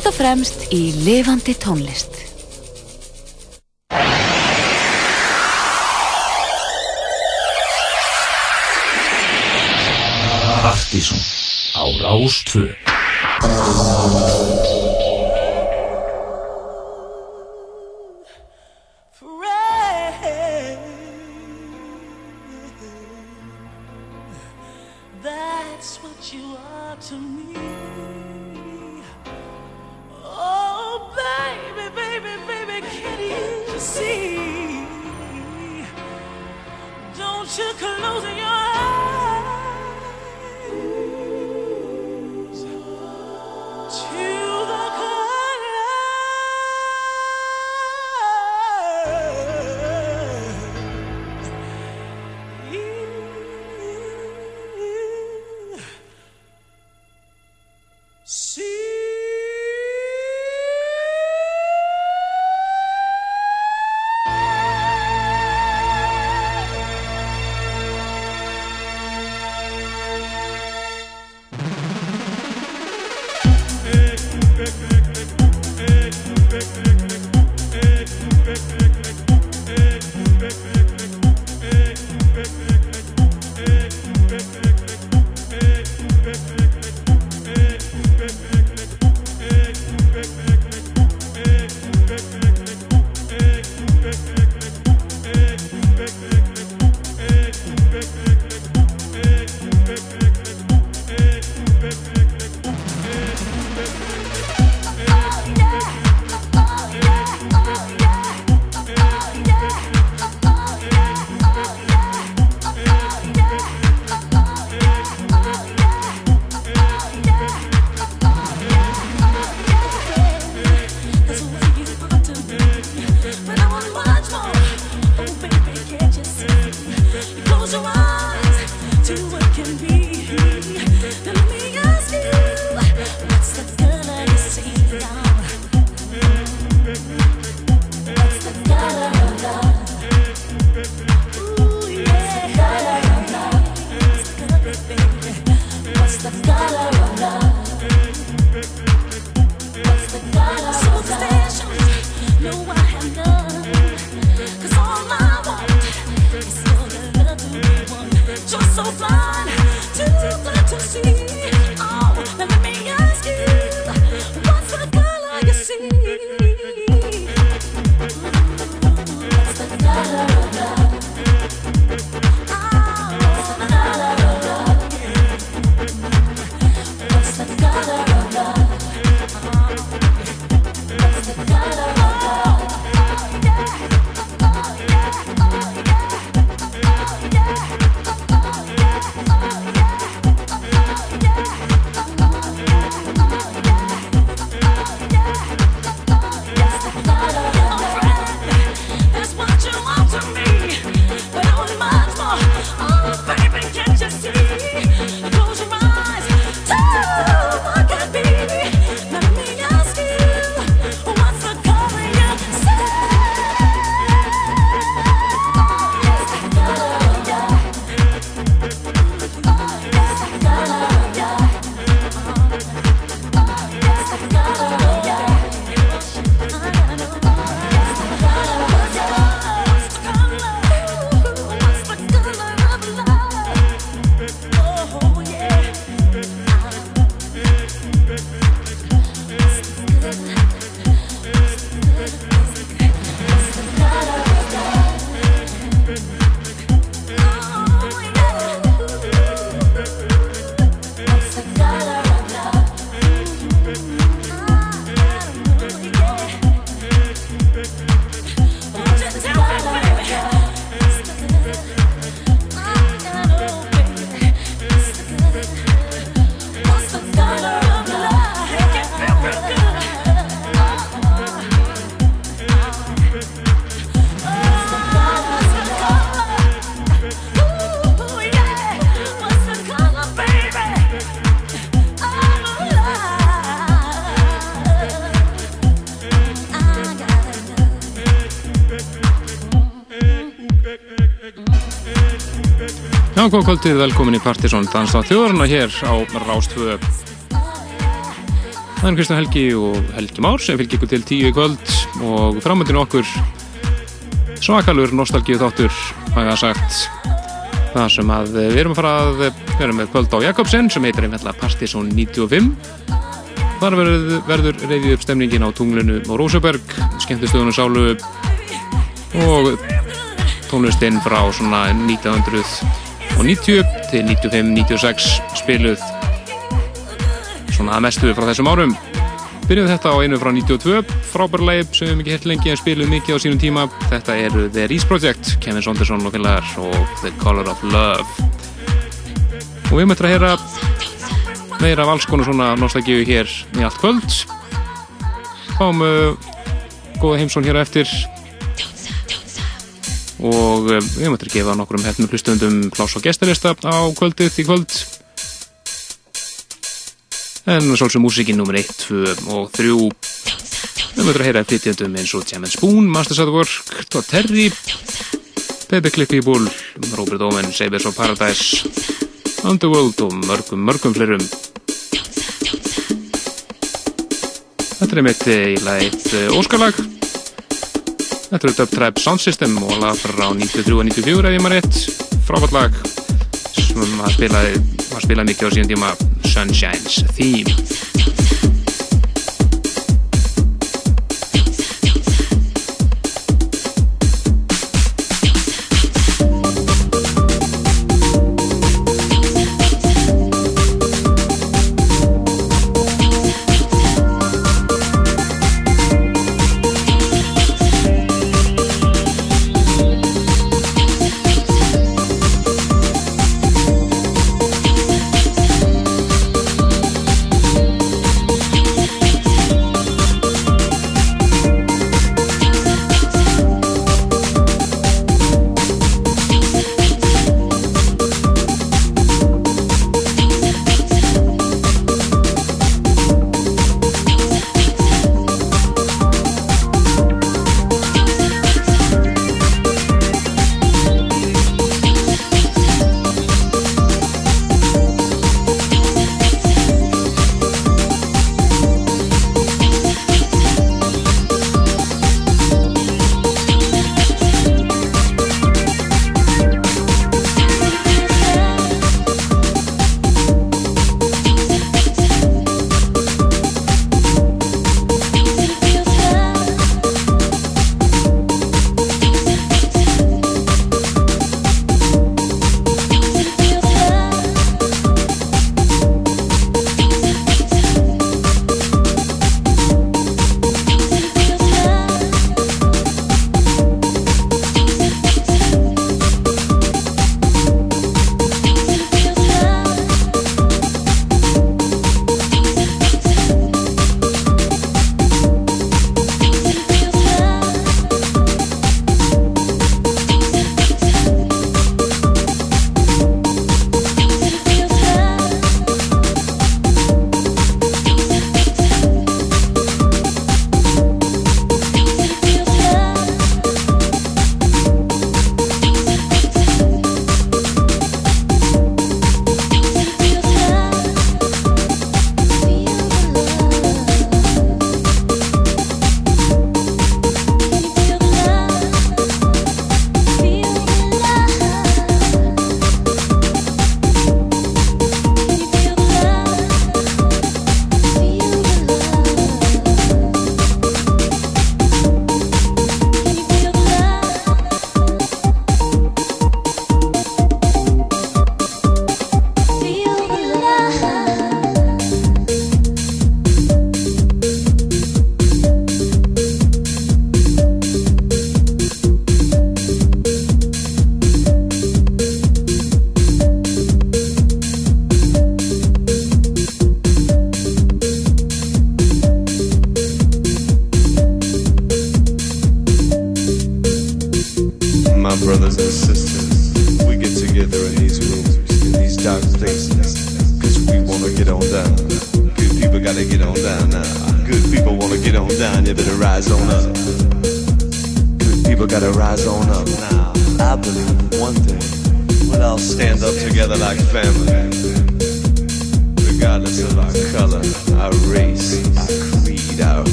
Fyrst og fremst í lifandi tónlist. Partíson á Rástvö Já, góð kvöldið, velkomin í Partisón Dansa þjóðarna hér á Rástvö Það er Kristján Helgi og Helgi Már sem fylgir ykkur til tíu í kvöld og framöndinu okkur svakalur nostalgíu þáttur hafa sagt. Það sem að við erum að fara að vera með kvöld á Jakobsen sem heitir einfallega Partizón 95 þar verður, verður reyðið upp stemningin á tunglinu á Rósaberg skemmtistöðunum sálu og tónlistinn frá svona 1990 til 95-96 spiluð svona að mestu frá þessum árum. Byrjuð þetta á einu frá 92 frábærleip sem við mikið hirt lengi en spiluð mikið á sínum tíma. Þetta eru The Reese Project Kevin Saunderson og félagar og The Color of Love. Og við möttum að heyra meira af alls konar svona nostalgíu hér í allt kvöld. Fáum uh, góða heimsón hér eftir og uh, við möttum að gefa nokkur um hefnum hlustundum pláss og gestarista á kvöldið í kvöld. En svolsum músikinn nummer 1, 2 og 3 við mötum að heyra flytjandum eins og Jam Spoon, Masters at Work Todd Terry Pepe Cliffy Bull Robert Owen, Sabers of Paradise Underworld og mörgum, mörgum flerum Þetta er mitt eiginlega eitt óskarlag Þetta er Dub Tribe Sound System og lag frá 93 og 94 ef ég maður rétt. Frábært lag. Sem maður spilaði, maður spilaði mikið á síðan tíma. Sunshine's Theme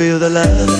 feel the love.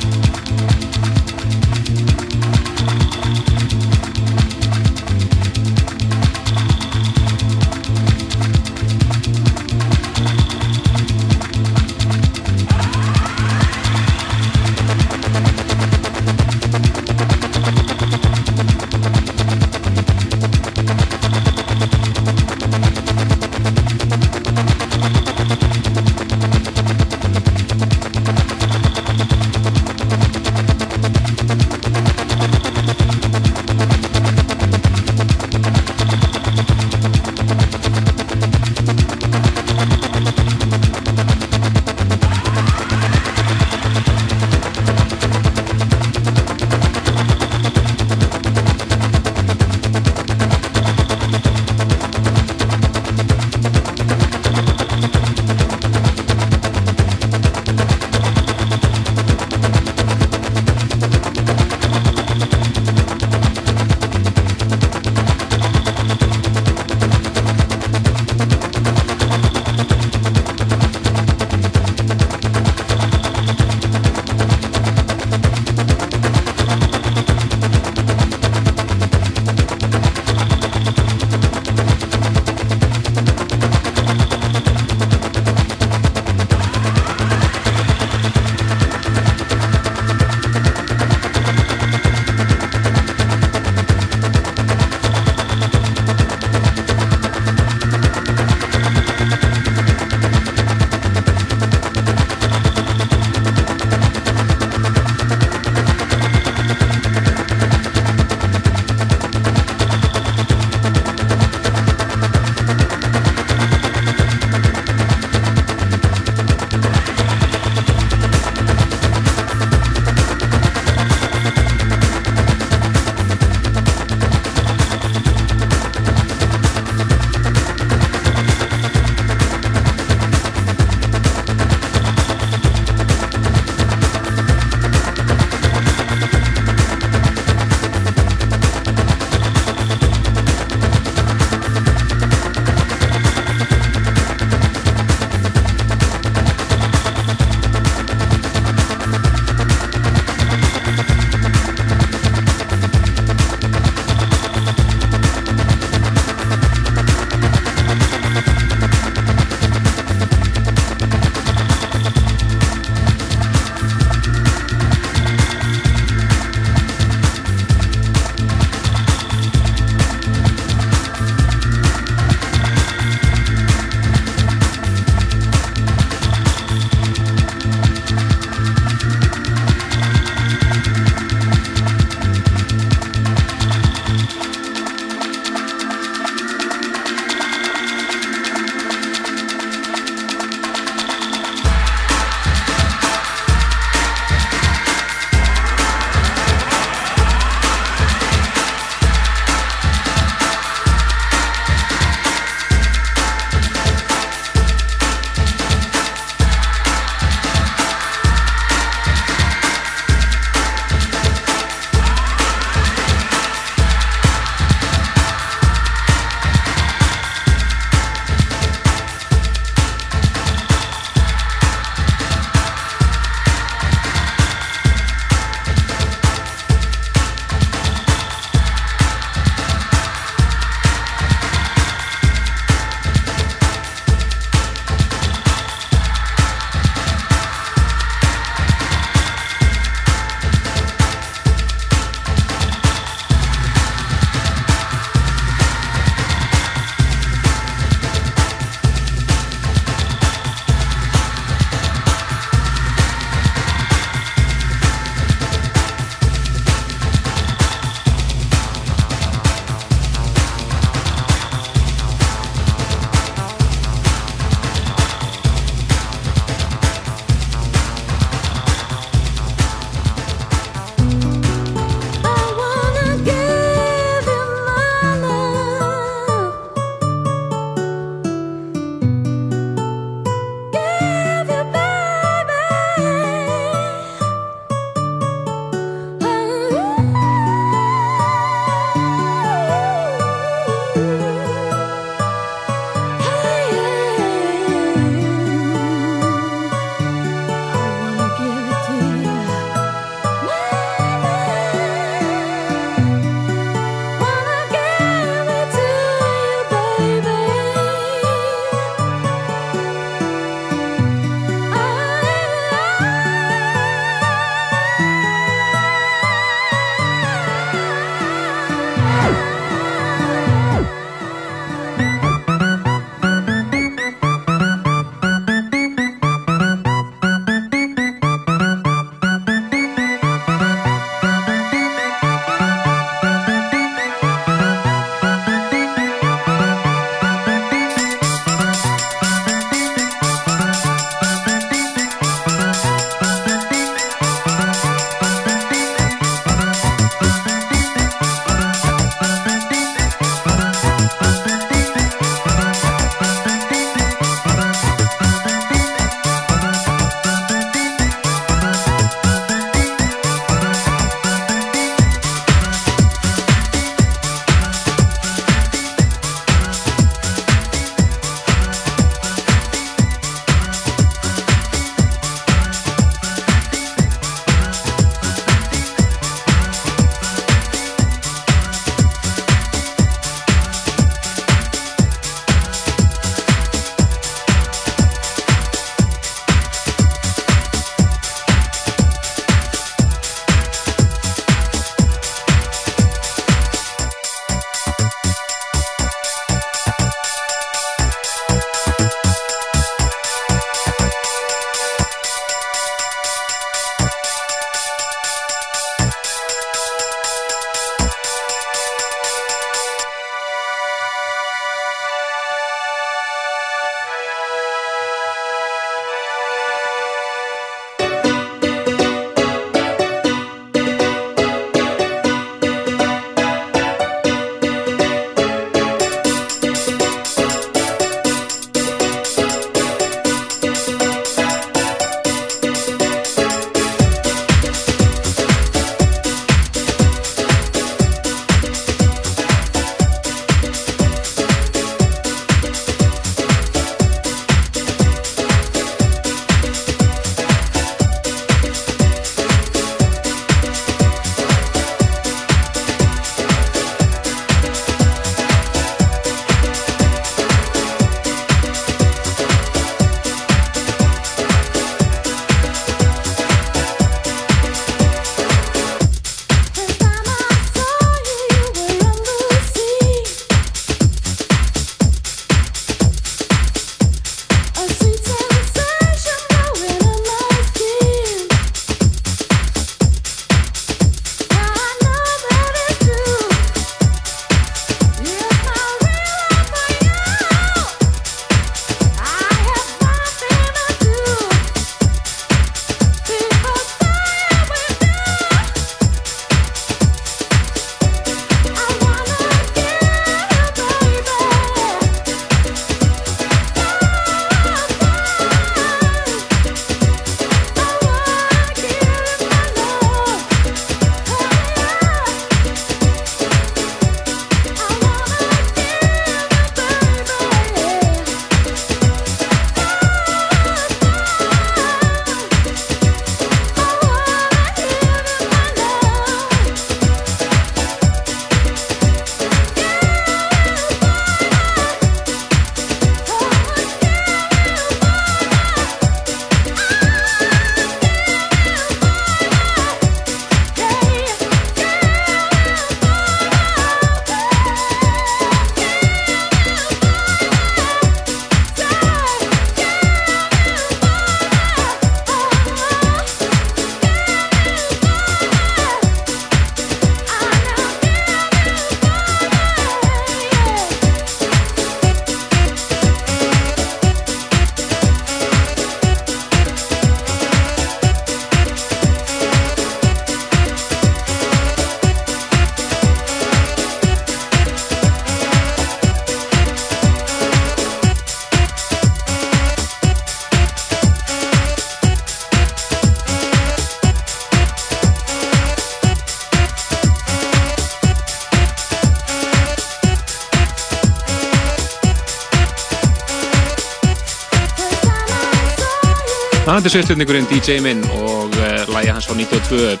Hann er sveitflutningurinn DJ minn og uh, lægi hans frá 92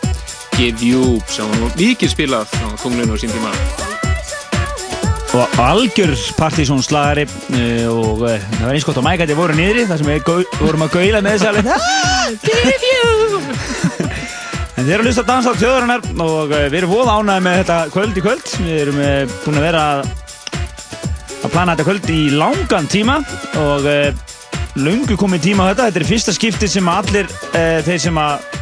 Give You sem var mikið spilað á tunglinu á sín tíma. og algjör partysónslagari uh, og uh, það var eins gott á mækætti voru niðri þar sem við vorum að gaula með þessi alveg. "Ah, give you! En þeir eru að hlusta að dansa á þjóðarinnar og uh, við erum voða ánæði með þetta kvöld í kvöld. Við erum uh, búin að vera að, að plana þetta kvöld í langan tíma og uh, lungu komið tíma á þetta. Þetta er fyrsta skipti sem allir uh, þeir sem að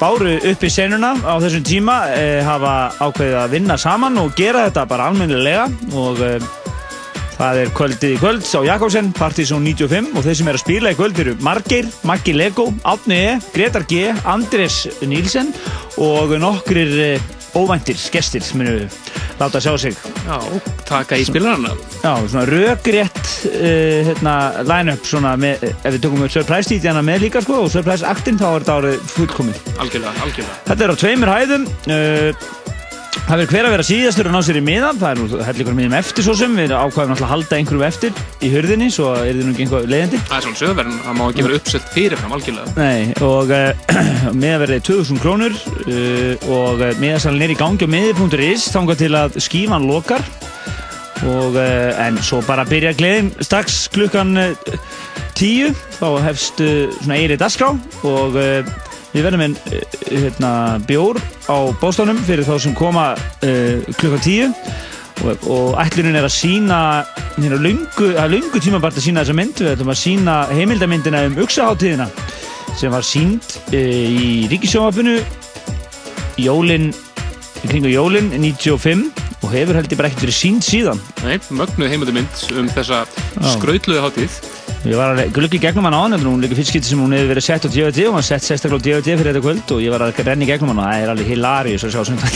báru upp í senuna á þessum tíma eh, hafa ákveðið að vinna saman og gera þetta bara almennilega. Og eh, það er kvöldið í kvöld á Jakobsen, Partizón 95 og þeir sem er að spila í kvöld eru Margeir, Maggi Lego, Átni E, Gretar G, Andrés Nílsen og nokkrir eh, óvæntir gestir sem munu láta sjá sig. Já, taka í spilarana. Já, svona rökrétt uh, hérna, line-up svona með, ef við tökum við surprise títjana með líka sko og surprise actin þá er þetta árið fullkomið Algjörlega, algjörlega. Þetta er á tveimur hæðum uh, Það verður hver að vera síðastur og ná sér í miðan Það er nú hellingur miðum eftir svo sem Við ákvæðum náttúrulega að halda einhverjum eftir í hurðinni Svo er þið nú ekki einhver leiðandi Það er svona sögverðin, það má ekki vera uppselt fyrirfram algjörlega. Nei, og uh, miðaverðið 2000 krónur uh, Og miðasalinn er í gangi á miði.is Þángar til að skífan lokar og, uh, En svo bara byrja gleðin. Strax klukkan uh, 10 Þá hefst uh, svona eiri dagskrá Og uh, við verðum uh, hérna, bjór á bóstánum Fyrir þá sem koma uh, klukkan 10 og, og ætlunin er að sína hérna lungu, að lungu tímabart að sína þessa mynd. Við ætlum að sína heimildamyndina um uksaháttíðina sem var sínd e, í Ríkisjónvapinu jólin í kringu jólin 95 og hefur held ég bara ekkert verið sínd síðan. Nei, mögnuð heimildamind um þessa skrautluðu hátíð. ég var að glugga í gegnum hann á hann hún líka fyrst skipti sem hún hefur verið sett á DVD og var sett sérstaklega á DVD fyrir þetta kvöld og ég var að renna í gegnum hann og það er alveg hilarious að sjá svona.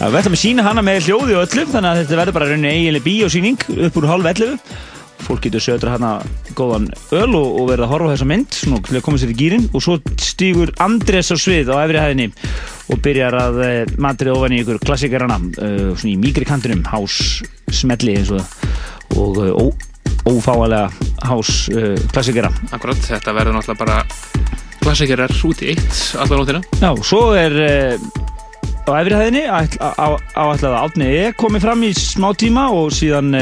Við ætlum að sína hana með hljóði og öllum þannig að þetta verður bara rauninni eiginlega bíósýning upp úr hálf 11 fólk getur sötra hana góðan öl og, og verða að horfa á þessa mynd svona til að koma sér í gýrin og svo stígur Andrés á svið á efri hæðinni og byrjar að uh, matrið ofan í ykkur klassikarana uh, svona í mýgri kantinum hás smelli eins og og uh, ó, ófáalega hás uh, klassikara Akkurat, þetta verður náttúrulega bara klassikerar út í eitt allar nóttina. Já, svo er á efri hæðinni áætlað að Átni E. komi fram í smá tíma og síðan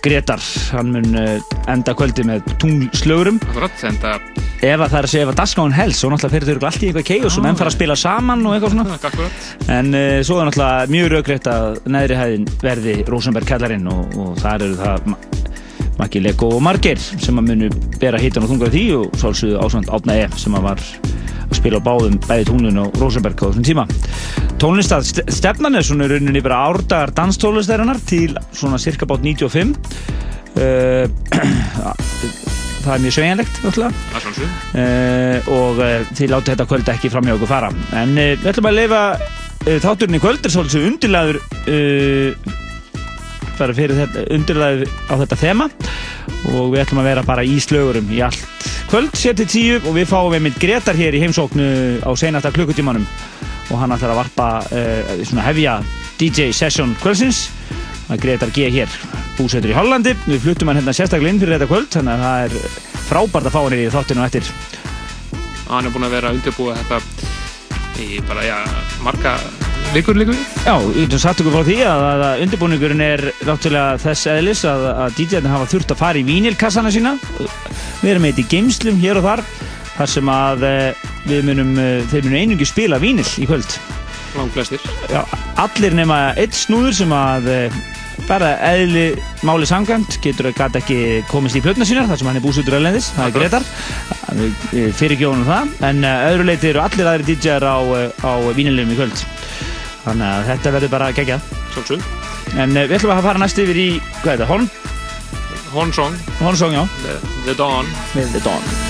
Gretar, hann mun uh, enda kvöldi með tunglslögurum Akkurat, þetta ef að það er að segja ef að dasgáin helst og náttúrulega fyrir þau eru allt í eitthvað keið og menn fara að spila saman og eitthvað svona. Akkurat. en uh, svo er náttúrulega mjög raugreitt að neðri hæðin verði Rosenberg kellarinn og, og þar eru það Ma- Maggi Lego og Margeir sem að munu bera hitan og þungar því og sálsögðu ásvönd Átna E. sem að var að spila á báðum bæði tónlun og Rosenberg á þessum tíma. Tónlistað st stefnan er svona rauninni bara árdagar danstónlistarinnar til svona cirka bát 95 uh, það er mjög sveigjanlegt náttúrulega. Uh, og uh, þið látið þetta kvöld ekki fram hjá okkur fara. En við ætlum að leifa þátturinn í kvöld er svolítið undirlæður bara fyrir þetta undirlæður á þetta þema og við ætlum að vera bara í slögurum í allt kvöld, sér til tíu og við fáum mynd Gretar hér í heimsóknu á seinasta klukkutímanum. Og hann ætlar að varpa uh, svona hefja DJ session kvöldsins. Að Gretar G hér búsettur í Hollandi, við fluttum hann hérna sérstaklega inn fyrir þetta kvöld þannig að það er frábært að fá hann í þáttinu á eftir. Hann er búin að vera að undirbúa þetta í bara, já, marga vikur líka við. Já, getum sagt ykkur frá því að, að, undirbúningurinn er náttúrulega þess eðlis að, að DJ-arnir hafa þurft að fara í vínilkassana sína. Við erum eitthvað í geimslum hér og þar þar sem að eh, við munum eh, þeir munum einungi spila vínil í kvöld. Langt flestir. Já, allir nema eitt snúður sem að eh, bara eðli máli samkvæmt getur að gata ekki komist í plötna sínar þar sem hann er búsutur öllendis, það er Gretar fyrirgjóðunum það. En öðru leiti eru allir aðri DJ-ar á, eh, á vínilum í kvöld þannig að þetta verður bara geggjað Sjálfsög. En uh, við ætlum að fara næst yfir í, hvað er það, Horn? Hornsong, Hornsong, já, The, The Dawn. með The Dawn.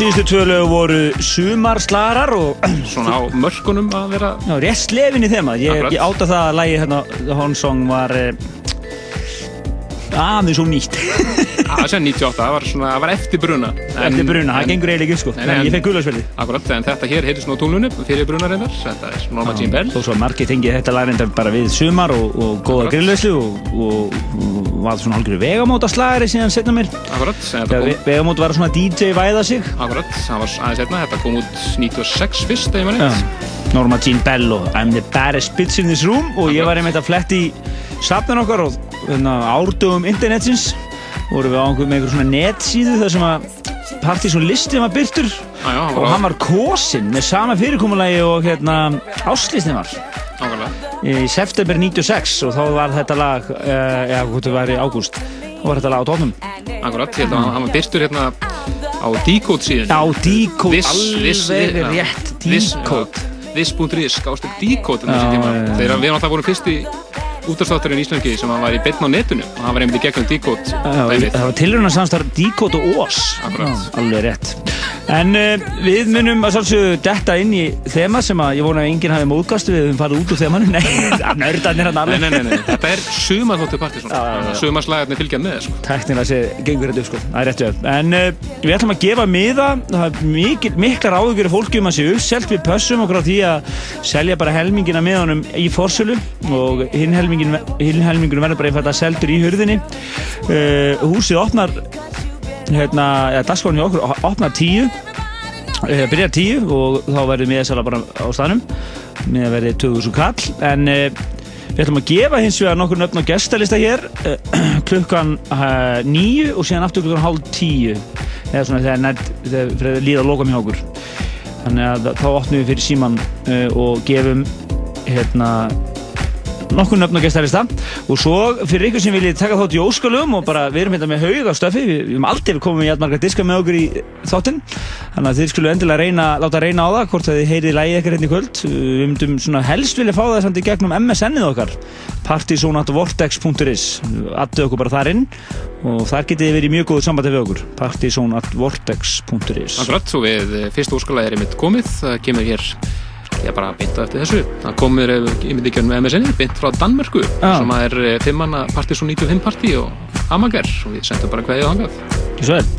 Síðustu tvö lög voru sumarslarar og Svona á mörkunum að vera já, rétt slefin í þema. Ég, Akkurat. ég átta það að lægi hérna, The Horn Song var eh, aðeins og nýtt. að sem 98, það var svona, það var eftir bruna En- Eftir bruna, það en- gengur eiginlega ekki sko. En nei, ég en- fekk gullarsveldi. Akkurat, en þetta hér heyrðist nú á túnlunum fyrir bruna reyndar, þetta er Norma Jean Bell Þó svo að margir tengið þetta lag reyndar bara við sumar og, og góða grillveislu og, og, og var svona hálfur vegamóta slagari síðan setna mér. Akkurat, vegamót var svona DJ væða sig. akkurat, það var aðeins setna, þetta kom út 96 fyrst, ef ég maður rétt Norma Jean Bell og I'm the baddest bitch in this room. Og ég var einmitt að fletti í safnin okkar og hérna, árdögum internetsins. Vorum við á einhver, einhver svona netsíðu þar sem að partysón listin var byrtur Já, já, hann og hann var kosinn með sama fyrirkomulagi og hérna áslistin var. Í september 96 og þá var þetta lag eða hvort það var í ágúst þá var þetta lag á tónum Akkurat, að hann var byrstur hérna á Decode síðan. Á this- alveg rétt þessi tíma? já, já. Þegar við náttúrulega vorum fyrsti útastátturinn í Íslandi sem hann var í betn á netinu og hann var einmitt í gegnum dæmið. það var tilruna samstarf Decode og. Já, alveg rétt en uh, við munum að svolsögðu detta inn í þema sem að ég vona að enginn hafi móðgast við höfum farið út úr þemanu. Nei, nördarnir hann Nei, alveg nei, nei, nei, þetta er sumarþóttu svona Sumarslagarnir fylgja með sko. tæknilega sé gengur þetta upp sko, það er rétt við en uh, við ætlum að gefa miða. Það er mikil, miklar áhugjur fólki um að sé uppselt. Við pössum okkur á því að selja bara helmingina miðanum í forsölu. Og hinn helmingin, hinn helmingin verður bara einfalda seldur í hurðinni. Uh, hérna, eða dagskráin hjá okkur opnar tíu uh, byrjar tíu og þá verður miðasala bara á staðnum miða verði 2000 kall. En uh, við ætlum að gefa hins vegar nokkur nöfn á gestalista hér uh, klukkan uh, nýju og síðan aftur klukkan hálf tíu. Eða svona þegar, nær, þegar líða að loka með okkur. Þannig að þá opnum við fyrir síman og gefum hérna nokkur nöfn á gestalista. Og svo fyrir ykkur sem viljið taka þátt í óskalum og bara við erum hérna með haug á stöfi við, erum aldrei komið með jætmarga diska með okkur í þáttinn. Þannig að þið skulle endilega reyna, láta reyna á það hvort þið heyrið lægi ekkert hérna í kvöld. Við myndum svona helst vilja fá það samt í gegnum MSN-ið okkar partysonatvortex.is addu okkur bara þar inn og þar getið verið mjög góðu sambandi við okkur. Partysonatvortex.is Akkurat, og við fyrsta úrskalagi er einmitt komið. Það kemur hér ég bara beint á eftir þessu. Það komur einmitt ekki um MSN beint frá Danmörku Já. sem er eh, fimmanna Partysón 95 partí og Amager og við sendum bara hverju þangað. Svo er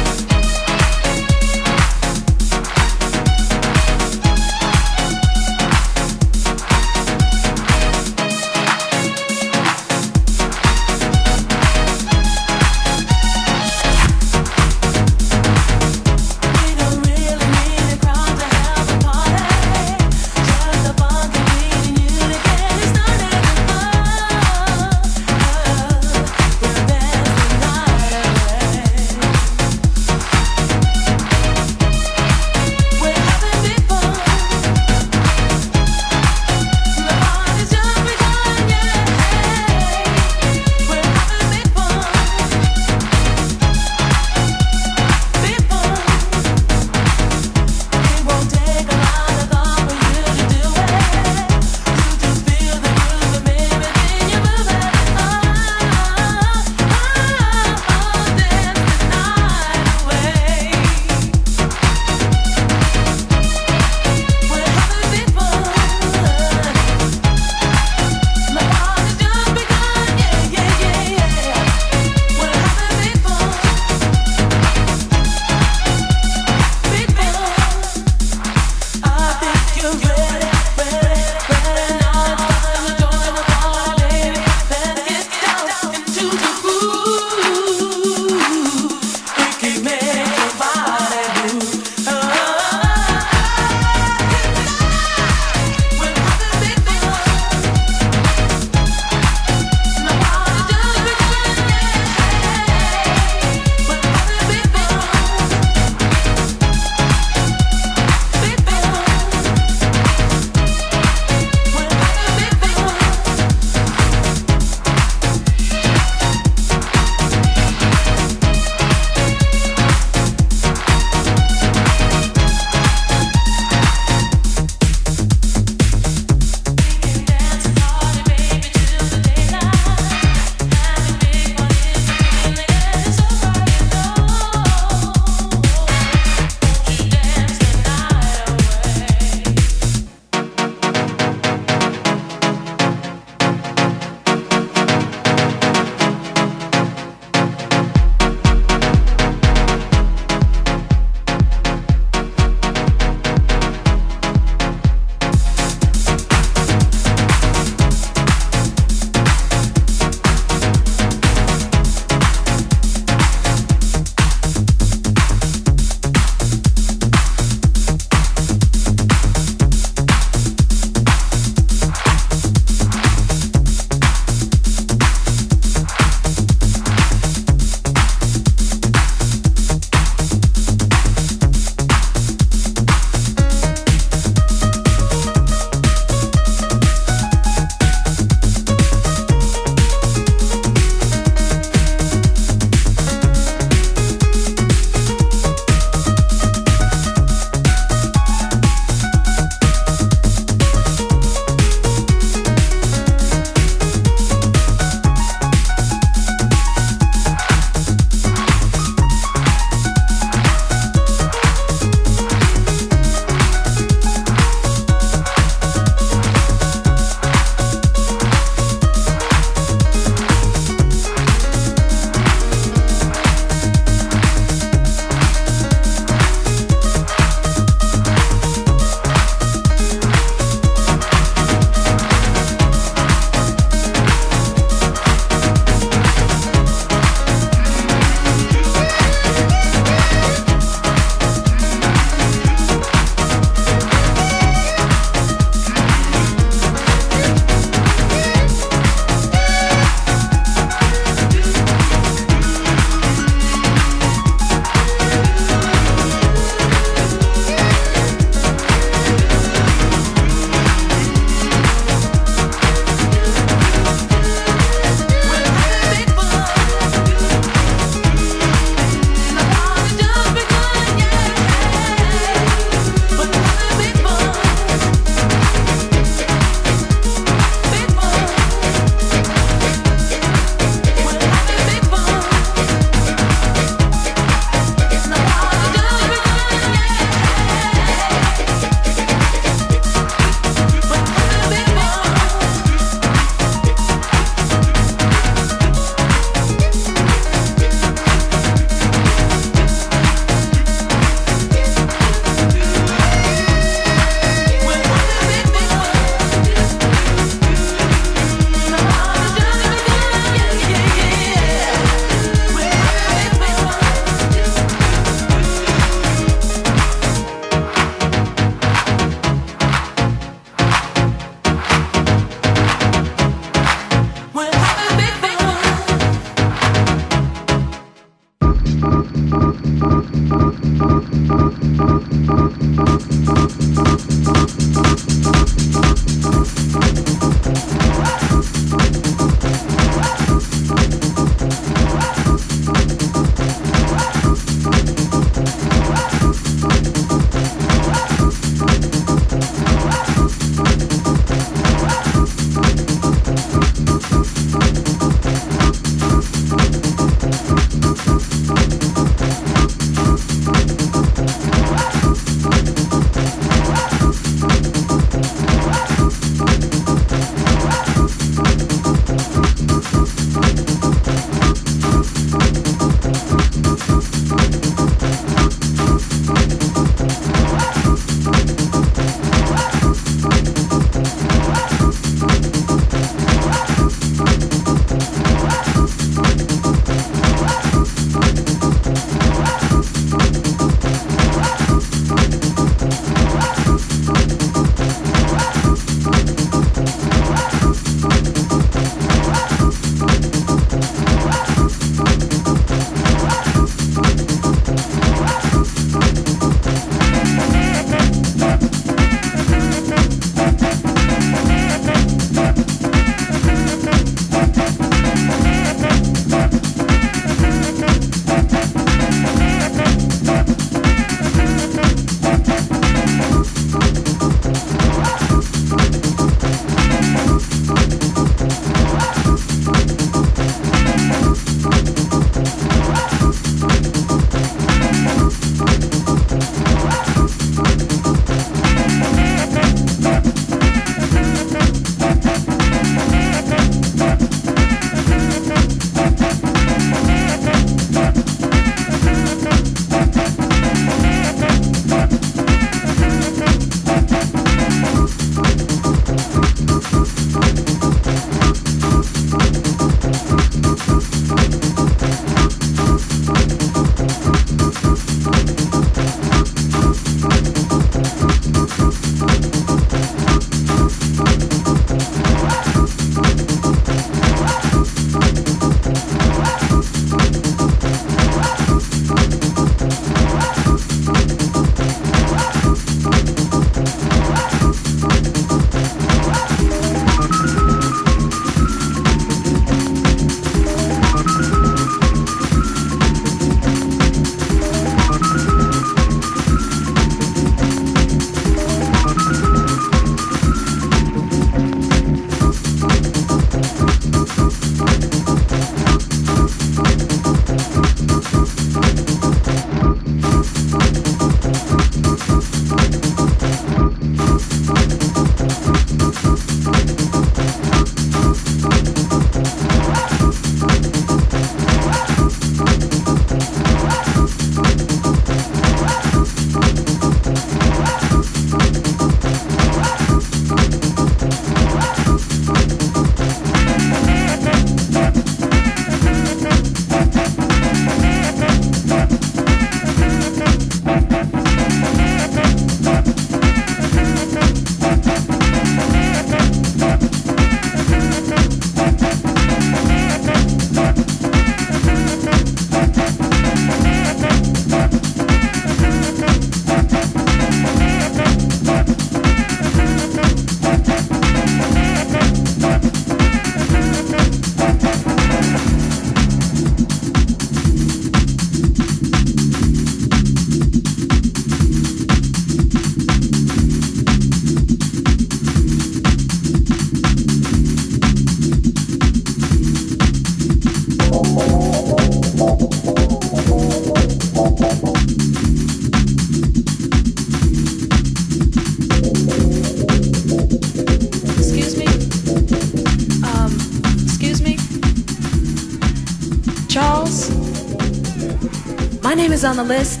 on the list?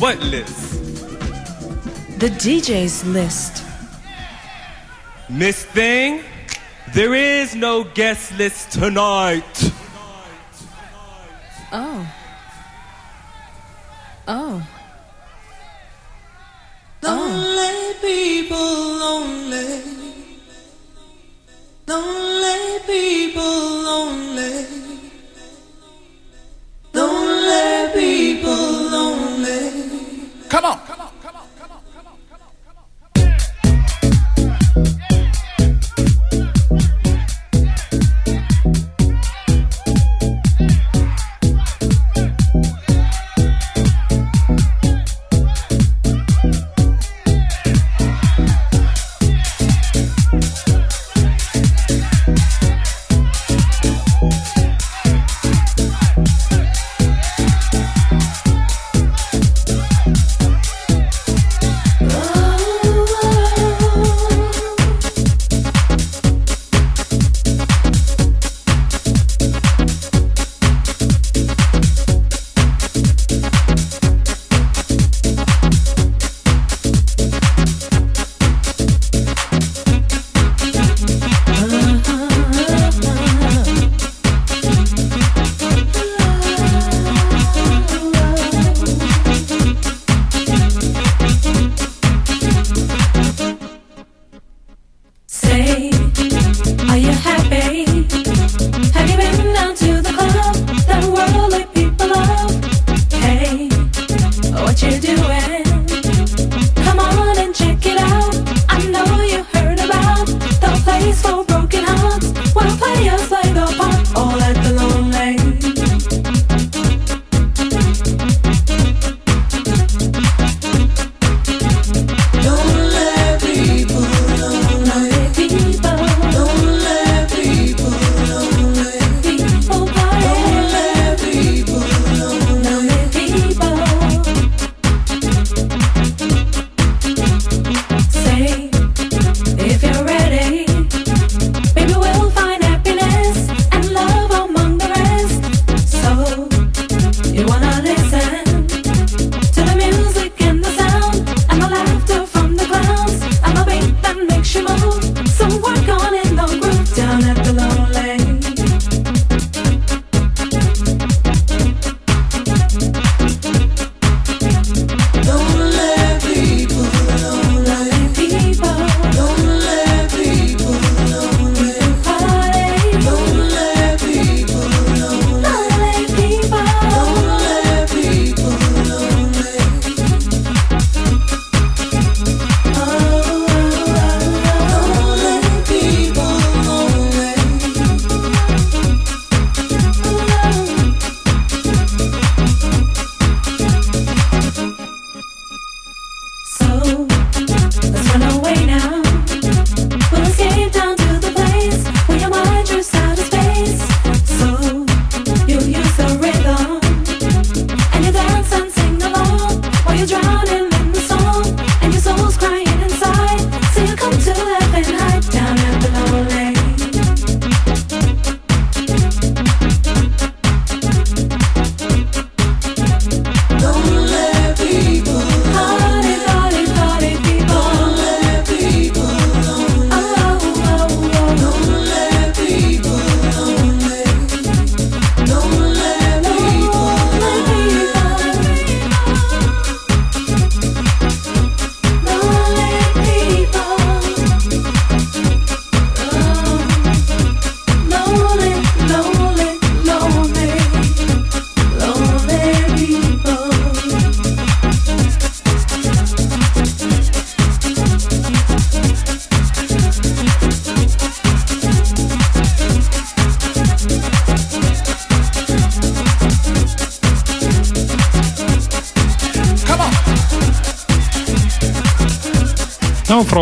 What list? The DJ's list. Miss Thing, there is no guest list tonight.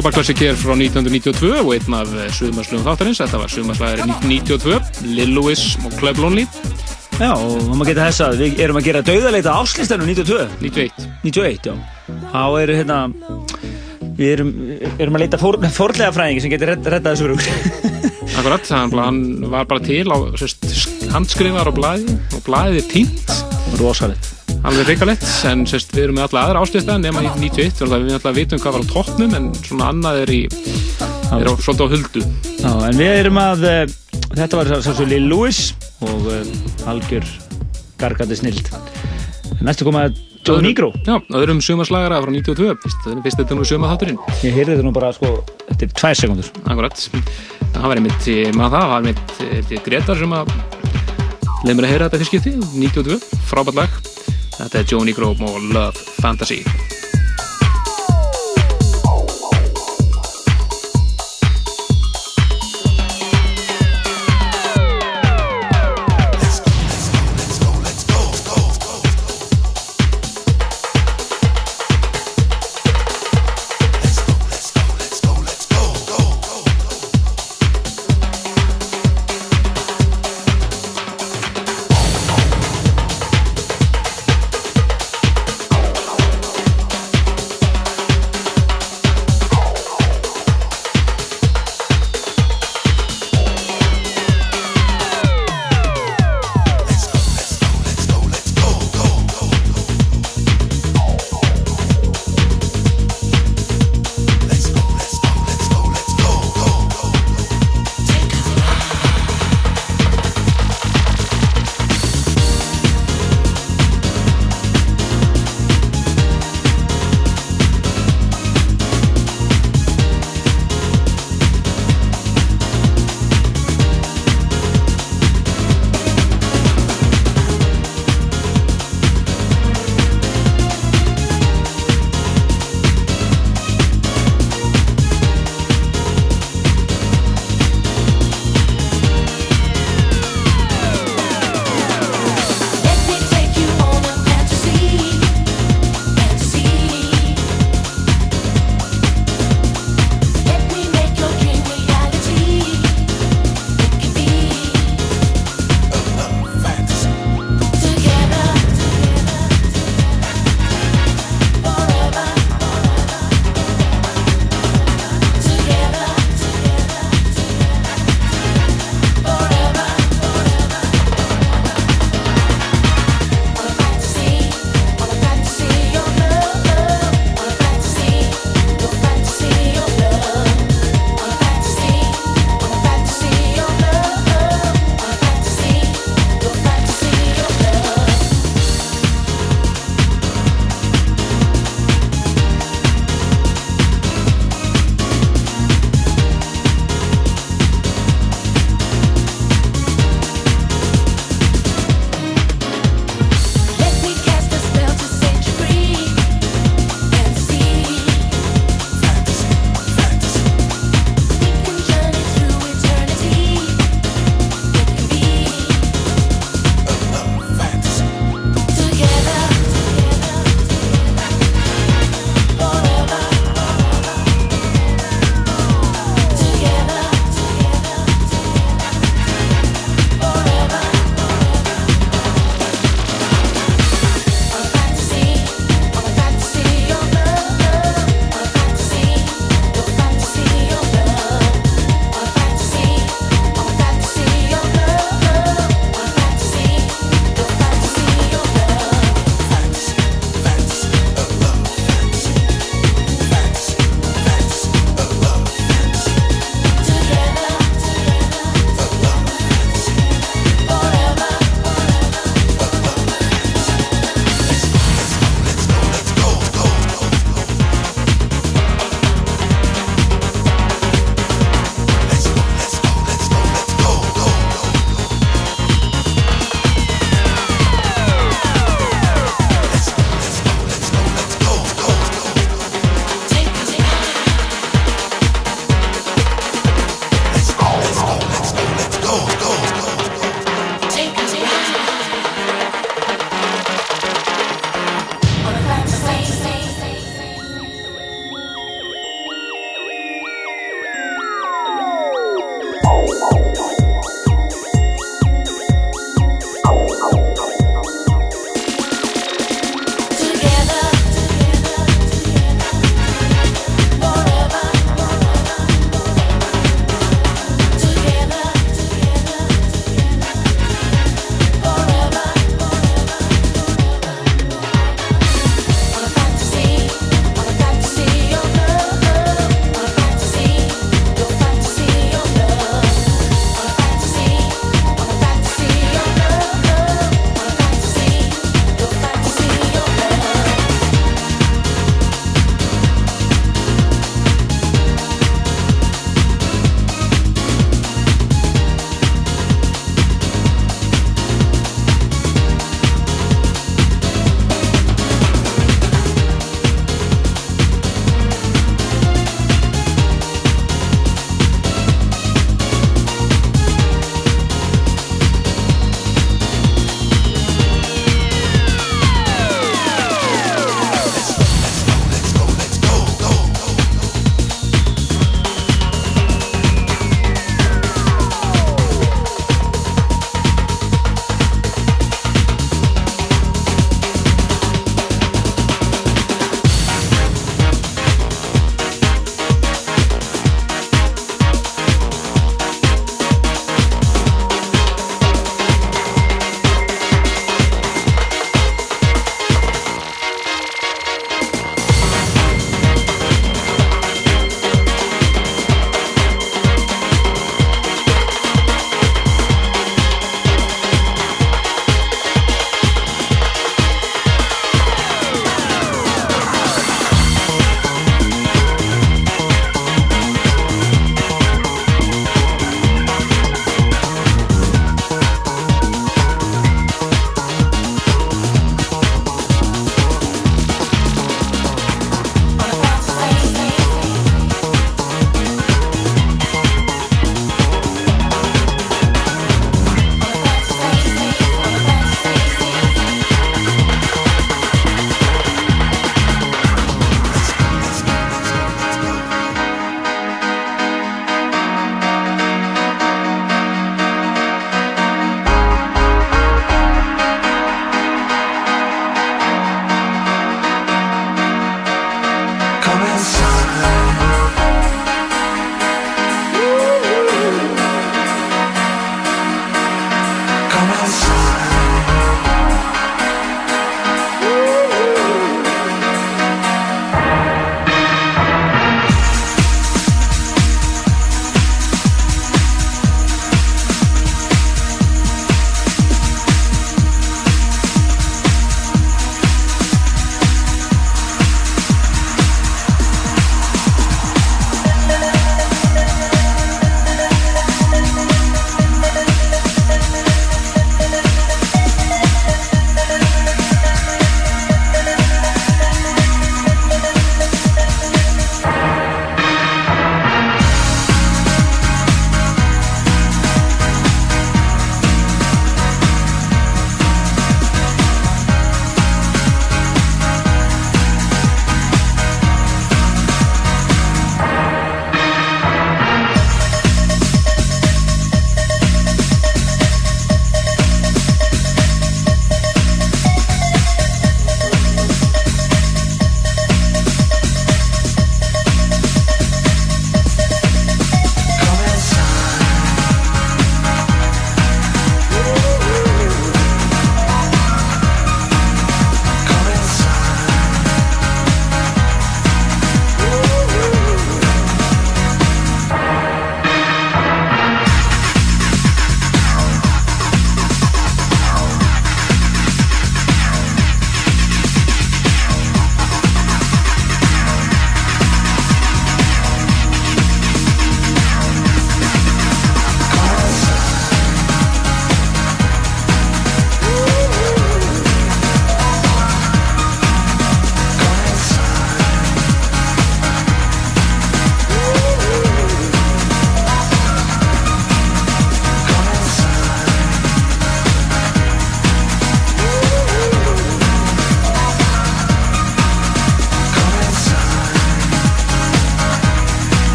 frábærklassik hér frá 1992 og einn af eh, suðmarslugum þáttarins, þetta var suðmarslæðir 1992, Lil Louis og Club Lonely Já, og maður getur þess að við erum að gera dauðarleita áslistanum 92 91 91, já. Há eru hérna við erum, erum að leita fór, fórlega fræðingi sem getur redd, reddað þessu verður Akkurat, hann var bara til á, sérst, handskriðar á blæði og blæði tínt Rósalegt alveg reikalegt, en sérst, við erum með alla aðra ástöðsta nema í 91 og það við alltaf vitum hvað var á toppnum en svona annað er í er á, svolítið á huldu. Já, en við erum að uh, þetta var svo Lil Louis og uh, algjör gargandi snild. Næstu koma Joe Negro. Já, öðrum sumarslagara frá 92 fyrst, þetta er nú sumar þátturinn ég heyrði þetta nú bara sko eftir tvær sekundur Akkurat, það var einmitt eh, maður það, það var einmitt Gretar sem að leið mér að heyra þetta fyrst skipti 92, frábært lag Þetta er Joe Negro og Love Fantasy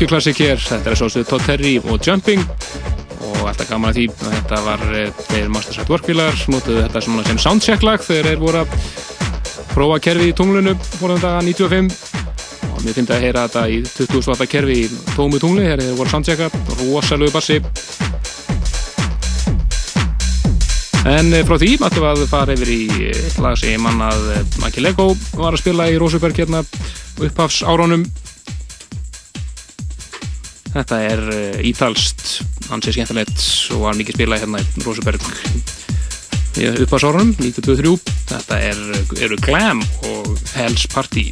Já, algjör klassik hér, þetta er svo stuð Todd Terry og Jumping. Og alltaf gaman að því að þetta var eh, þeir Masterside Workfélagar, notuðu þetta svona sem soundcheck lag þegar þeir voru að prófa kerfi í tunglunu voruðum daga 95 og mér finnst að heyra þetta í 20 watt kerfi í tómu tungli þegar þeir voru soundchecka, rosalegu bassi. En eh, frá því mættum við að fara yfir í eitt lag sem ég mann að eh, Maki Lego var að spila í Rósuberg hérna upphafs árunum Þetta er uh, ítalst, hans er skemmtilegt og var mikið spilað hérna í Rósuberg upphafs árunum 1923. Þetta er, eru Glam og Hells Party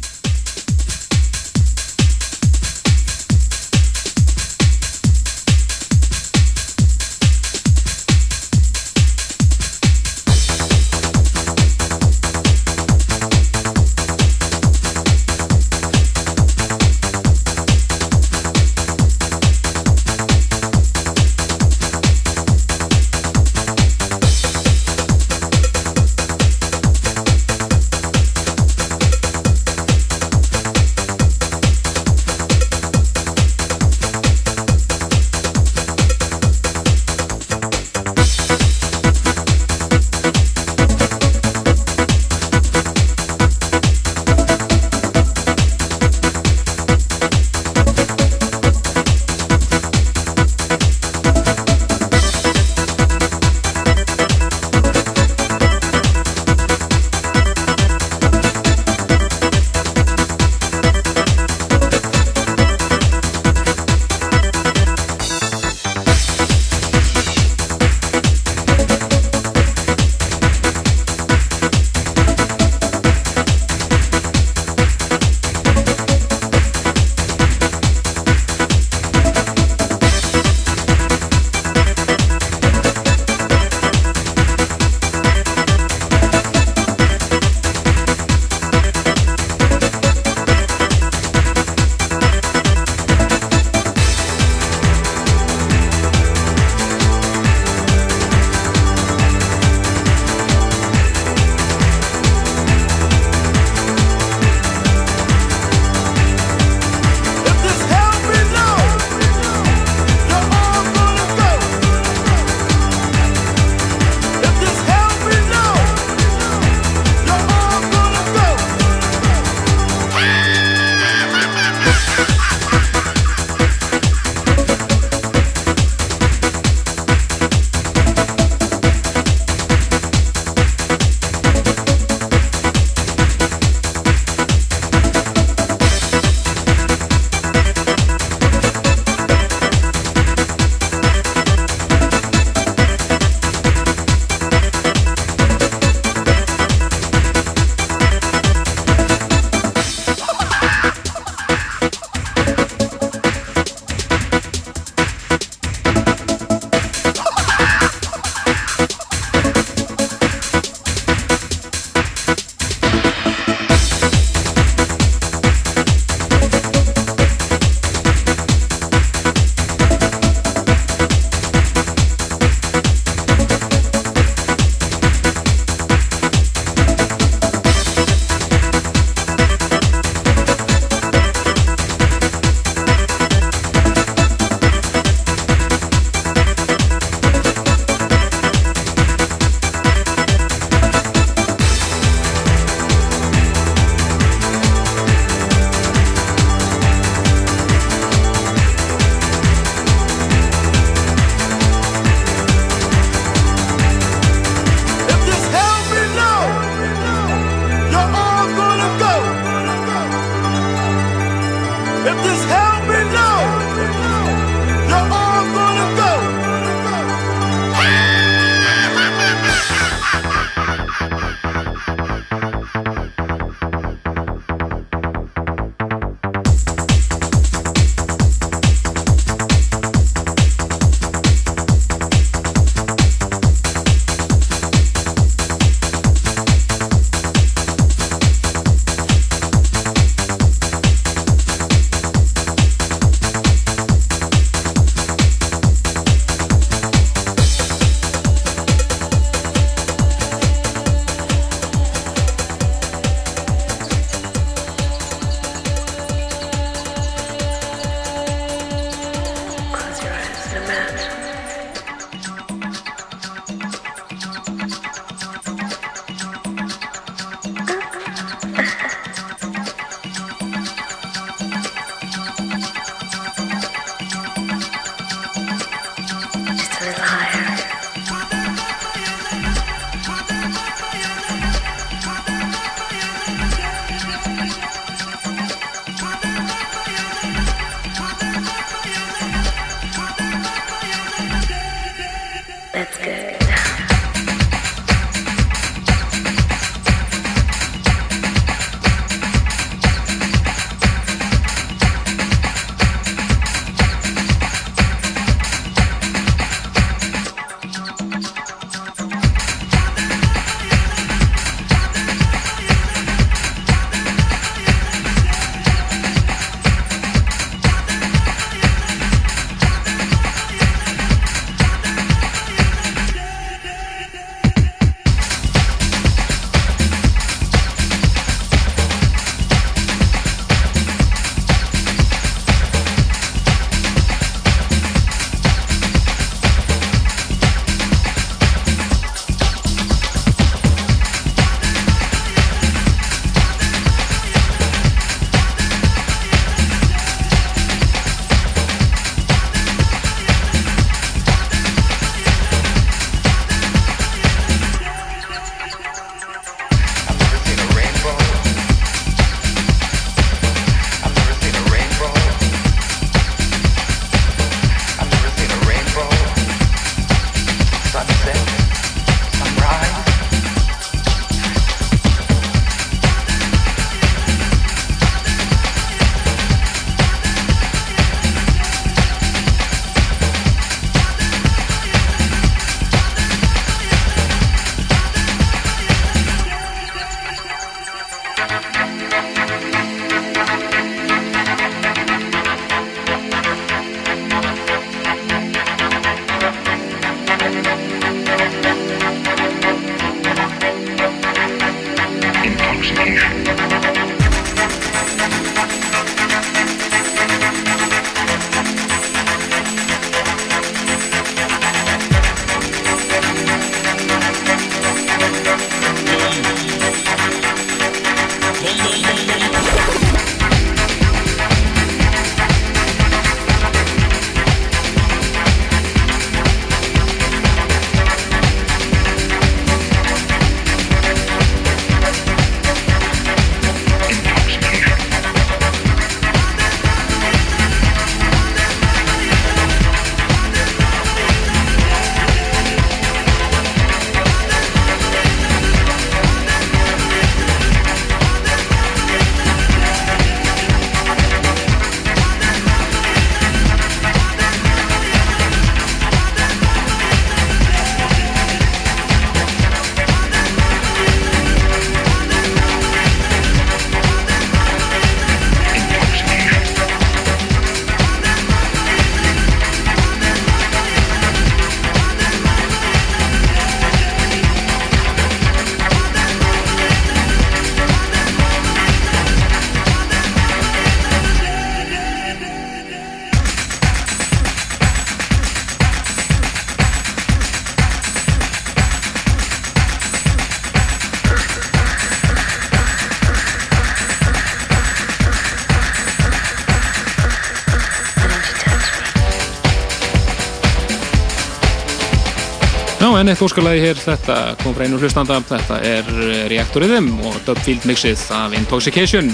enn eitt óskalagi hér, þetta kom frá einu hlustanda, þetta er eh, Reactor Rhythm og Dubfield mixið af Intoxication,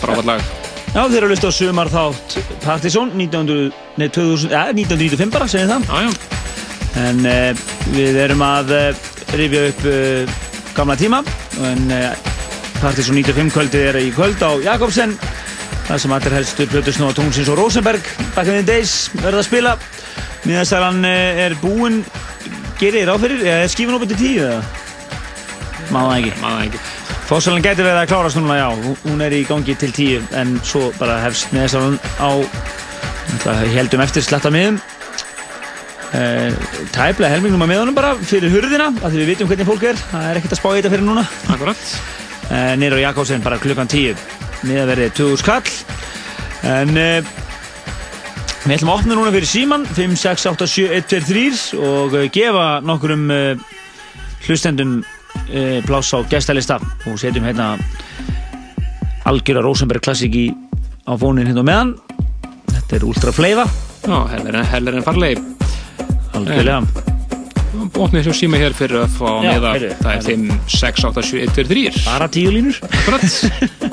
frábært lag. Já, þeir eru að lusta á sumar þátt Partizón 1900, nei, 2000, ja, 1995 bara, segjum það. Já, já. En uh, við erum að uh, rifja upp uh, gamla tíma en uh, Partizón 95 kvöldið er í kvöld á Jakobsen þar sem allir helstu Plötusnóa Tónsins og Rosenberg back in the days verða að spila miðastalan uh, er búinn gerir þér áfyrir, eða er skífin opið til tíu eða? Má það ekki. Má það ekki. Fósalan getur verið að klárast núna, já, hún- er í gangi til tíu en svo bara hefst miðastalan á heldum eftir sletta miðum uh, tæplega helmingnum að miðanum bara fyrir hurðina af því við vitum hvernig fólk er, það er ekkert að spá í þetta fyrir núna. Akkurat. uh, Nýra og Jakobsen bara klukkan 10 miðaverðið 2000 kall en uh, við ætlum að opna núna fyrir síman 5, 6, 8, 7, 1, 2, 3 og uh, gefa nokkurum uh, hlustendum uh, pláss á gestalista. Og setjum hérna algjöra Rosenberg klassik í á fónin hérna á meðan. Þetta er Ultra Fleiva Já, heller en, heller en farlegi. algjörlega. Bóknir svo síma hér fyrir að fá Já, meða, það er 5, 6, 8, 7, 1, 2, 3. bara tíu línur. Akkurat.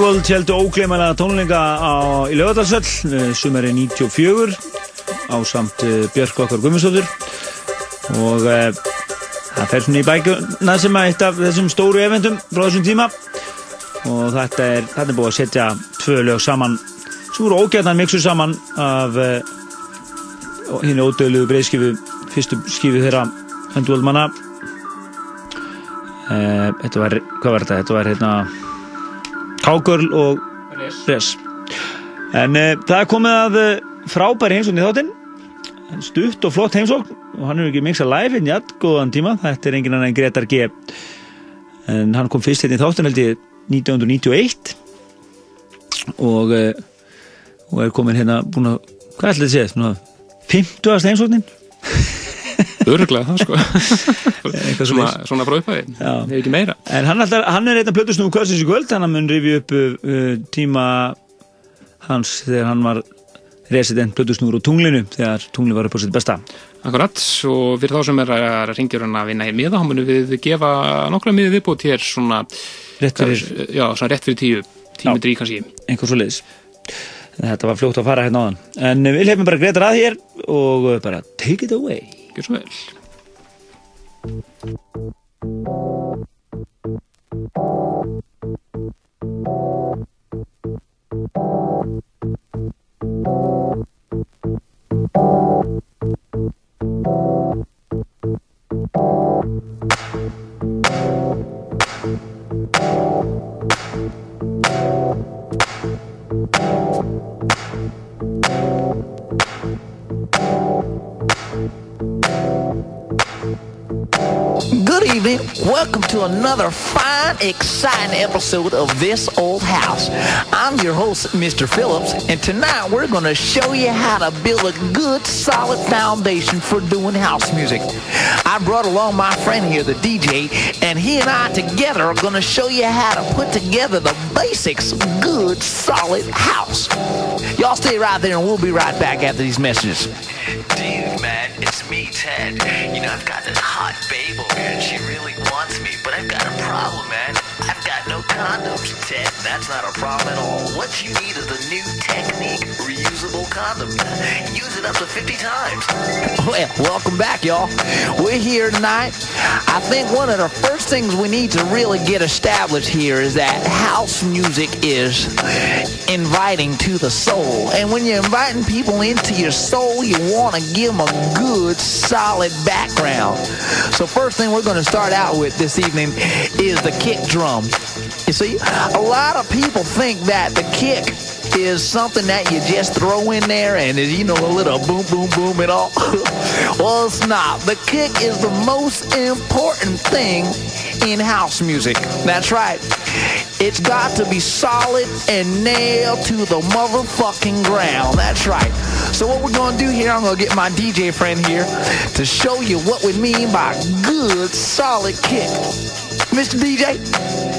Underworld heldur ógleymanlega tónleika á, í Laugadalsvöll sumari 94 á samt uh, Björk okkar Gummistóttur og uh, það fer svona í bækuna sem að eitt af þessum stóru eventum frá þessum tíma og þetta er, þetta er búið að setja tvö lög saman sem voru ógætnan mixur saman af uh, hinn ódöðlugu breyðskifu fyrstu skifu þeirra Underworld manna uh, þetta var, hvað var þetta? Þetta var hérna Cowgirl og Res. En uh, það er komið að uh, frábæri heimsókn í þáttinn. Stutt og flott heimsókn. Og hann er ekki miksa live inn í all góðan tíma. Þetta er engin annan en Gretar G. En hann kom fyrst hérna í þáttinn held ég 1991 og uh, og er komin hérna búin að hvað ætlaði að segja, svona 50. heimsóknin? Öruglega það sko. Svona, svona frá upphæði Já. Ef ekki meira En hann, alltaf, hann er einn af plötusnúðu kvöldsins í kvöld hann mun rifja upp uh, tíma hans þegar hann var resident plötusnúður á tunglinu þegar tunglinu var upp á sitt besta. Akkurat, og fyrir þá sem er að ringjur hann að vinna í miða, þá munum við gefa nokkra miði viðbútt hér svona Rétt fyrir- Já, svona rétt fyrir tíu Tími drí kannski. Einhver svo leiðis Þetta var fljótt að fara hérna á hann En við hefum bara greitar að hér og uh, bara take it away. Gjör svo vel you Welcome to another fine, exciting episode of This Old House. I'm your host, Mr. Phillips, and tonight we're going to show you how to build a good, solid foundation for doing house music. I brought along my friend here, the DJ, and he and I together are going to show you how to put together the basics of good, solid house. Y'all stay right there, and we'll be right back after these messages. It's me, Ted. You know, I've got this hot babe over here, and she really wants me, but I've got a problem, man. I've got no condoms, Ted. That's not a problem at all. What you need is the new technique, reusable condom. Use it up to 50 times. Well, welcome back, y'all. We're here tonight. I think one of the first things we need to really get established here is that house music is inviting to the soul. And when you're inviting people into your soul, you want to give them a good, solid background. So, first thing we're going to start out with this evening is the kick drum. You see, a lot of people think that the kick is something that you just throw in there and you know, a little boom, boom, boom and all. well, it's not. The kick is the most important thing in house music. That's right. It's got to be solid and nailed to the motherfucking ground. That's right. So what we're going to do here, I'm to get my DJ friend here to show you what we mean by good, solid kick. Mr. DJ?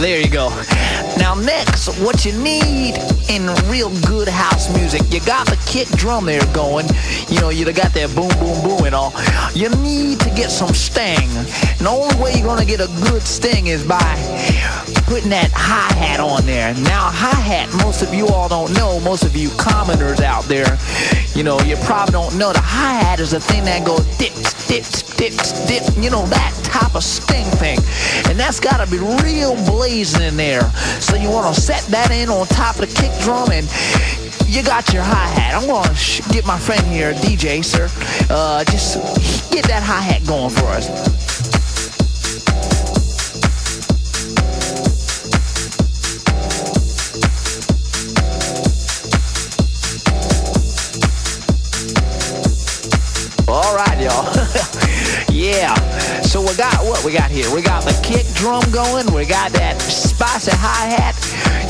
There you go. Now, next, what you need in real good house music, you got the kick drum there going. You know, you got that boom, boom, boom and all. You need to get some sting. And the only way you're going to get a good sting is by putting that hi-hat on there. Now, hi-hat, most of you all don't know, most of you commoners out there, you know, you probably don't know the hi-hat is the thing that goes dip, dip, dip, dip, you know, that type of sting thing. And that's got to be real blazing in there. So you want to set that in on top of the kick drum and you got your hi-hat. I'm going to get my friend here, DJ, sir. Uh, just get that hi-hat going for us. Y'all. yeah. So we got what we got here? We got the kick drum going. We got that spicy hi hat.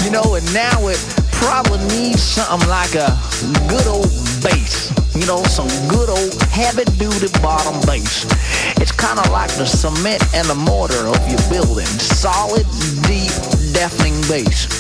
You know, and now it probably needs something like a good old bass. You know, some good old heavy duty bottom bass. It's kind of like the cement and the mortar of your building. Solid, deep, deafening bass.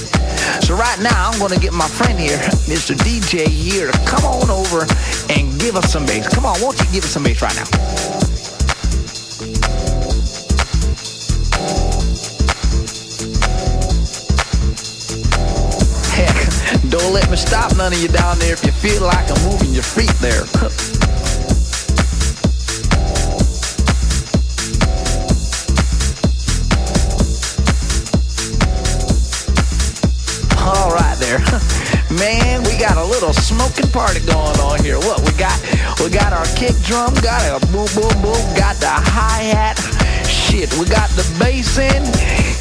So right now, I'm going to get my friend here, Mr. DJ here, to come on over and give us some bass. Come on, won't you give us some bass right now? Don't let me stop none of you down there if you feel like I'm moving your feet there. got a little smoking party going on here. What we got? We got our kick drum, got a boom boom boom, got the hi-hat. Shit, we got the bass in.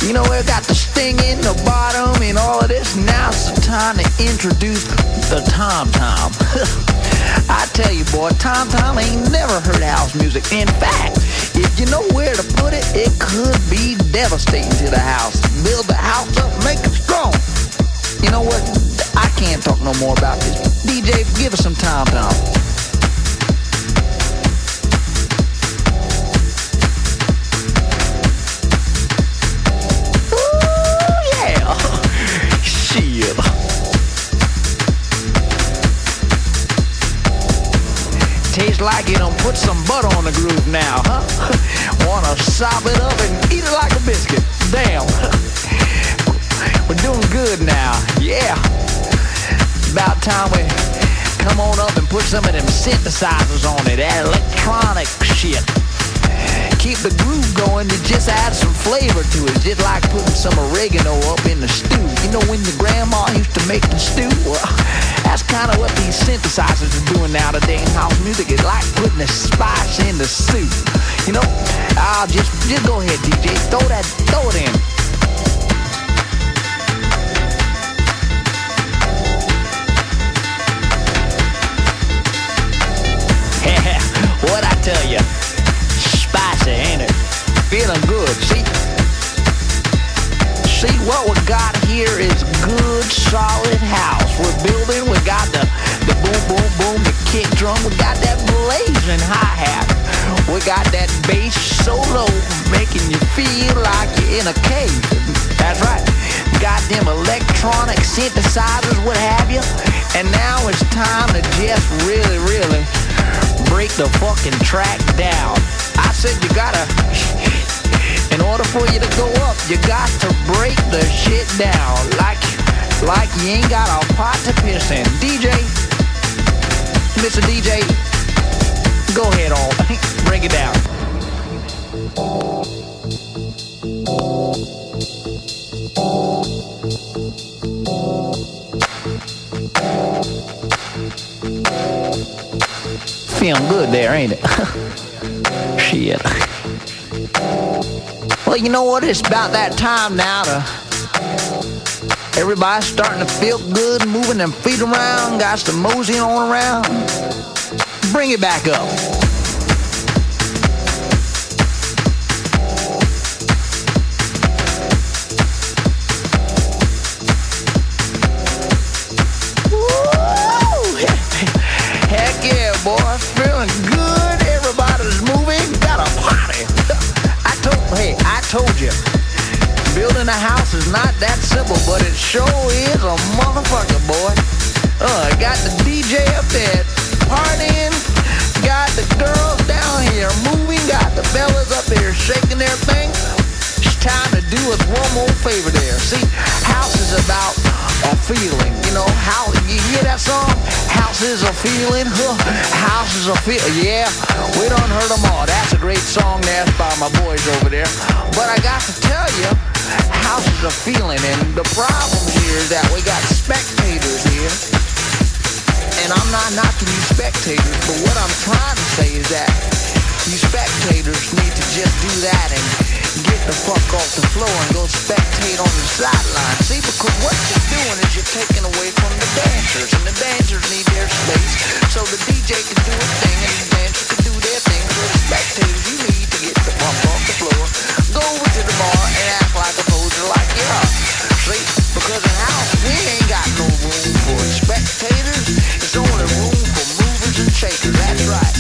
You know, we got the sting in the bottom and all of this. Now's the time to introduce the tom tom. I tell you, boy, tom tom ain't never heard house music. In fact, if you know where to put it, it could be devastating to the house. Build the house up, make it strong. You know what? I can't talk no more about this. DJ, give us some time tom. Ooh, yeah. Shit. Tastes like you done put some butter on the groove now, huh? Wanna sop it up and eat it like a biscuit. Damn. We're doing good now. Yeah. About time we come on up and put some of them synthesizers on it. That electronic shit. Keep the groove going to just add some flavor to it. Just like putting some oregano up in the stew. You know when your grandma used to make the stew? Well, that's kind of what these synthesizers are doing now today in house music. It's like putting the spice in the soup. You know, I'll just just go ahead, DJ. Throw that, throw it in. Tell you? Spicy, ain't it? Feeling good. See, see what we got here is good, solid house. We're building. We got the the boom, boom, boom, the kick drum. We got that blazing hi hat. We got that bass so low, making you feel like you're in a cave. That's right. Got them electronic synthesizers, what have you. And now it's time to just really, really break the fucking track down. I said you gotta, in order for you to go up, you got to break the shit down. Like, like you ain't got a pot to piss in. DJ, Mr. DJ, go ahead, all. break it down. Feeling good there, ain't it? Shit. Well, you know what? It's about that time now to. Everybody's starting to feel good, moving them feet around, got some mosey on around. Bring it back up. A house is not that simple, but it sure is a motherfucker, boy. Uh, got the DJ up there partying. Got the girls down here moving. Got the fellas up here shaking their thing. It's time to do us one more favor there. See, house is about a feeling. You know, how you hear that song? House is a feeling. Huh. House is a feel. Yeah, we done heard them all. That's a great song there by my boys over there. But I got to tell you, house is a feeling, and the problem here is that we got spectators here. And I'm not knocking you spectators, but what I'm trying to say is that you spectators need to just do that and get the fuck off the floor and go spectate on the sideline. See, because what you're doing is you're taking away from the dancers, and the dancers need their space so the DJ can do his thing and the dancers can do their thing. So the spectators, you need to get the fuck off the floor, go over to the bar and Because in house we ain't got no room for spectators. It's only room for movers and shakers. That's right.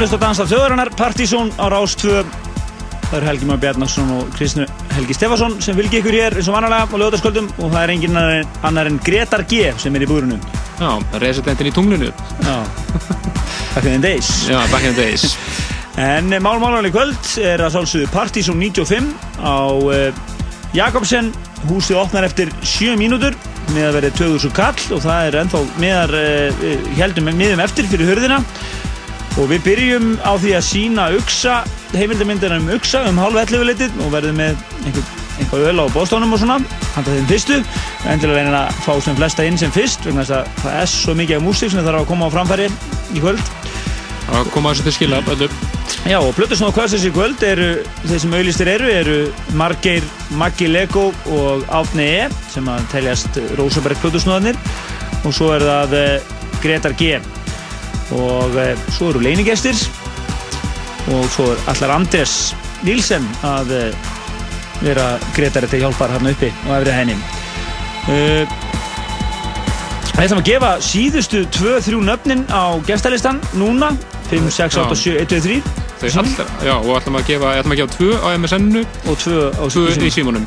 Og hlusta á Dans af þjóðarinnar, Partizón á Rástvö. Það eru Helgi Már Bjarnarsson og Kristinu Helgi Stefansson sem fylgir ykkur hér eins og vanalega á lögðarskvöldum og það er engin annar en- Gretar G sem er í búrunum. Já, residentin í tunglinu. Já, back in the days. Já, back in the days. En málmálan í kvöld er að sálsögðu Partizón 95 á uh, Jakobsen. Húsið opnar eftir 7 mínútur með að verið 2000 kall og það er ennþá meðar, uh, heldum miðum eftir fyrir hörðina. Og við byrjum á því að sína uksa, heimildamindina um uksa um hálf 11 litið og verðum með einhver, einhver öl á bóstónum og svona, handa þeim fyrstu. Endilega reyna að fá sem flesta inn sem fyrst, vegna þess að það er svo mikið af músík sem þarf að koma á framfæri í kvöld. að koma þessu til skila öllum Já, og Plötusnóð Kvöldsins í kvöld eru, þeir sem auðlistir eru, eru Margeir, Maggi Lego og Átni E sem að teljast Rósaberg Plötusnóðanir og svo er það uh, Gretar G og uh, svo eru leinigestir og svo er allar Andres Nílsen að uh, vera Gretari til hjálpar hann uppi og efrið henni uh, Við ætlum að gefa síðustu 2-3 nöfnin á gestalistan núna. 5, 6, 8, 7, 1, 2, 3 Þau allra, já, og ætlum að gefa, ætlum að gefa tvö á MSN-u og tvö á tvö í í símunum.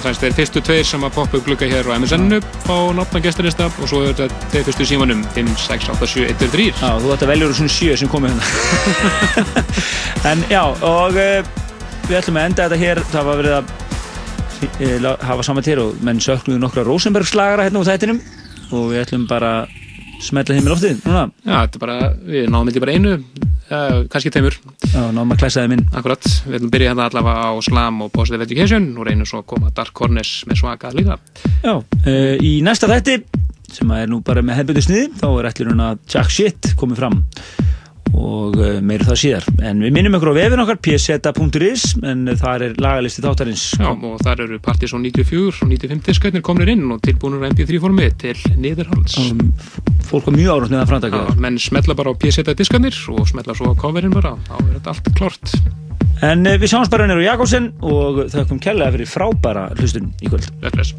Það þeir fyrstu tveir sem að poppa upp glugga hér á MSN-u fá nafna gestarista og svo er þetta þeir fyrstu í símunum 5, 6, 8, 7, 1, 2, 3. Já, þú ætti að velja úr svona sjö sem komið hérna. en já, og uh, við ætlum að enda þetta hér, það var verið að uh, hafa saman til og menn söknuðu nokkra Rosenberg slagara hérna úr þættinum og við ætlum bara að smetla þeim í loftið núna. Já, þetta er bara, við náðum þetta bara einu uh, kannski teimur Já, náðum að klæsa þeim inn Akkurat, við ætlum að byrja hérna allavega á Slam og Positive Education. Og reynum svo að koma Dark Corners með svaka líka. Já, uh, í næsta þætti sem er nú bara með hefðbyrðu sniði þá er ætlurinn að Jack Shit komið fram og uh, meira það síðar. En við minnum ykkur á vefin okkar pseta.is en uh, þar er lagalisti þáttarins. Já, og þar eru Partizón 94 og 95 diskætnir komnir inn og tilbúinur á MP3 formi til niðurhalds. Um, fólk var mjög árast með það framtaka Já, menn smetla bara á PSeta diskarnir og smetla svo á coverinn bara, þá er þetta allt klart En uh, við sjáum bara nýru Jakobsen og þökkum kærlega fyrir frábæra hlustun í kvöld. Bless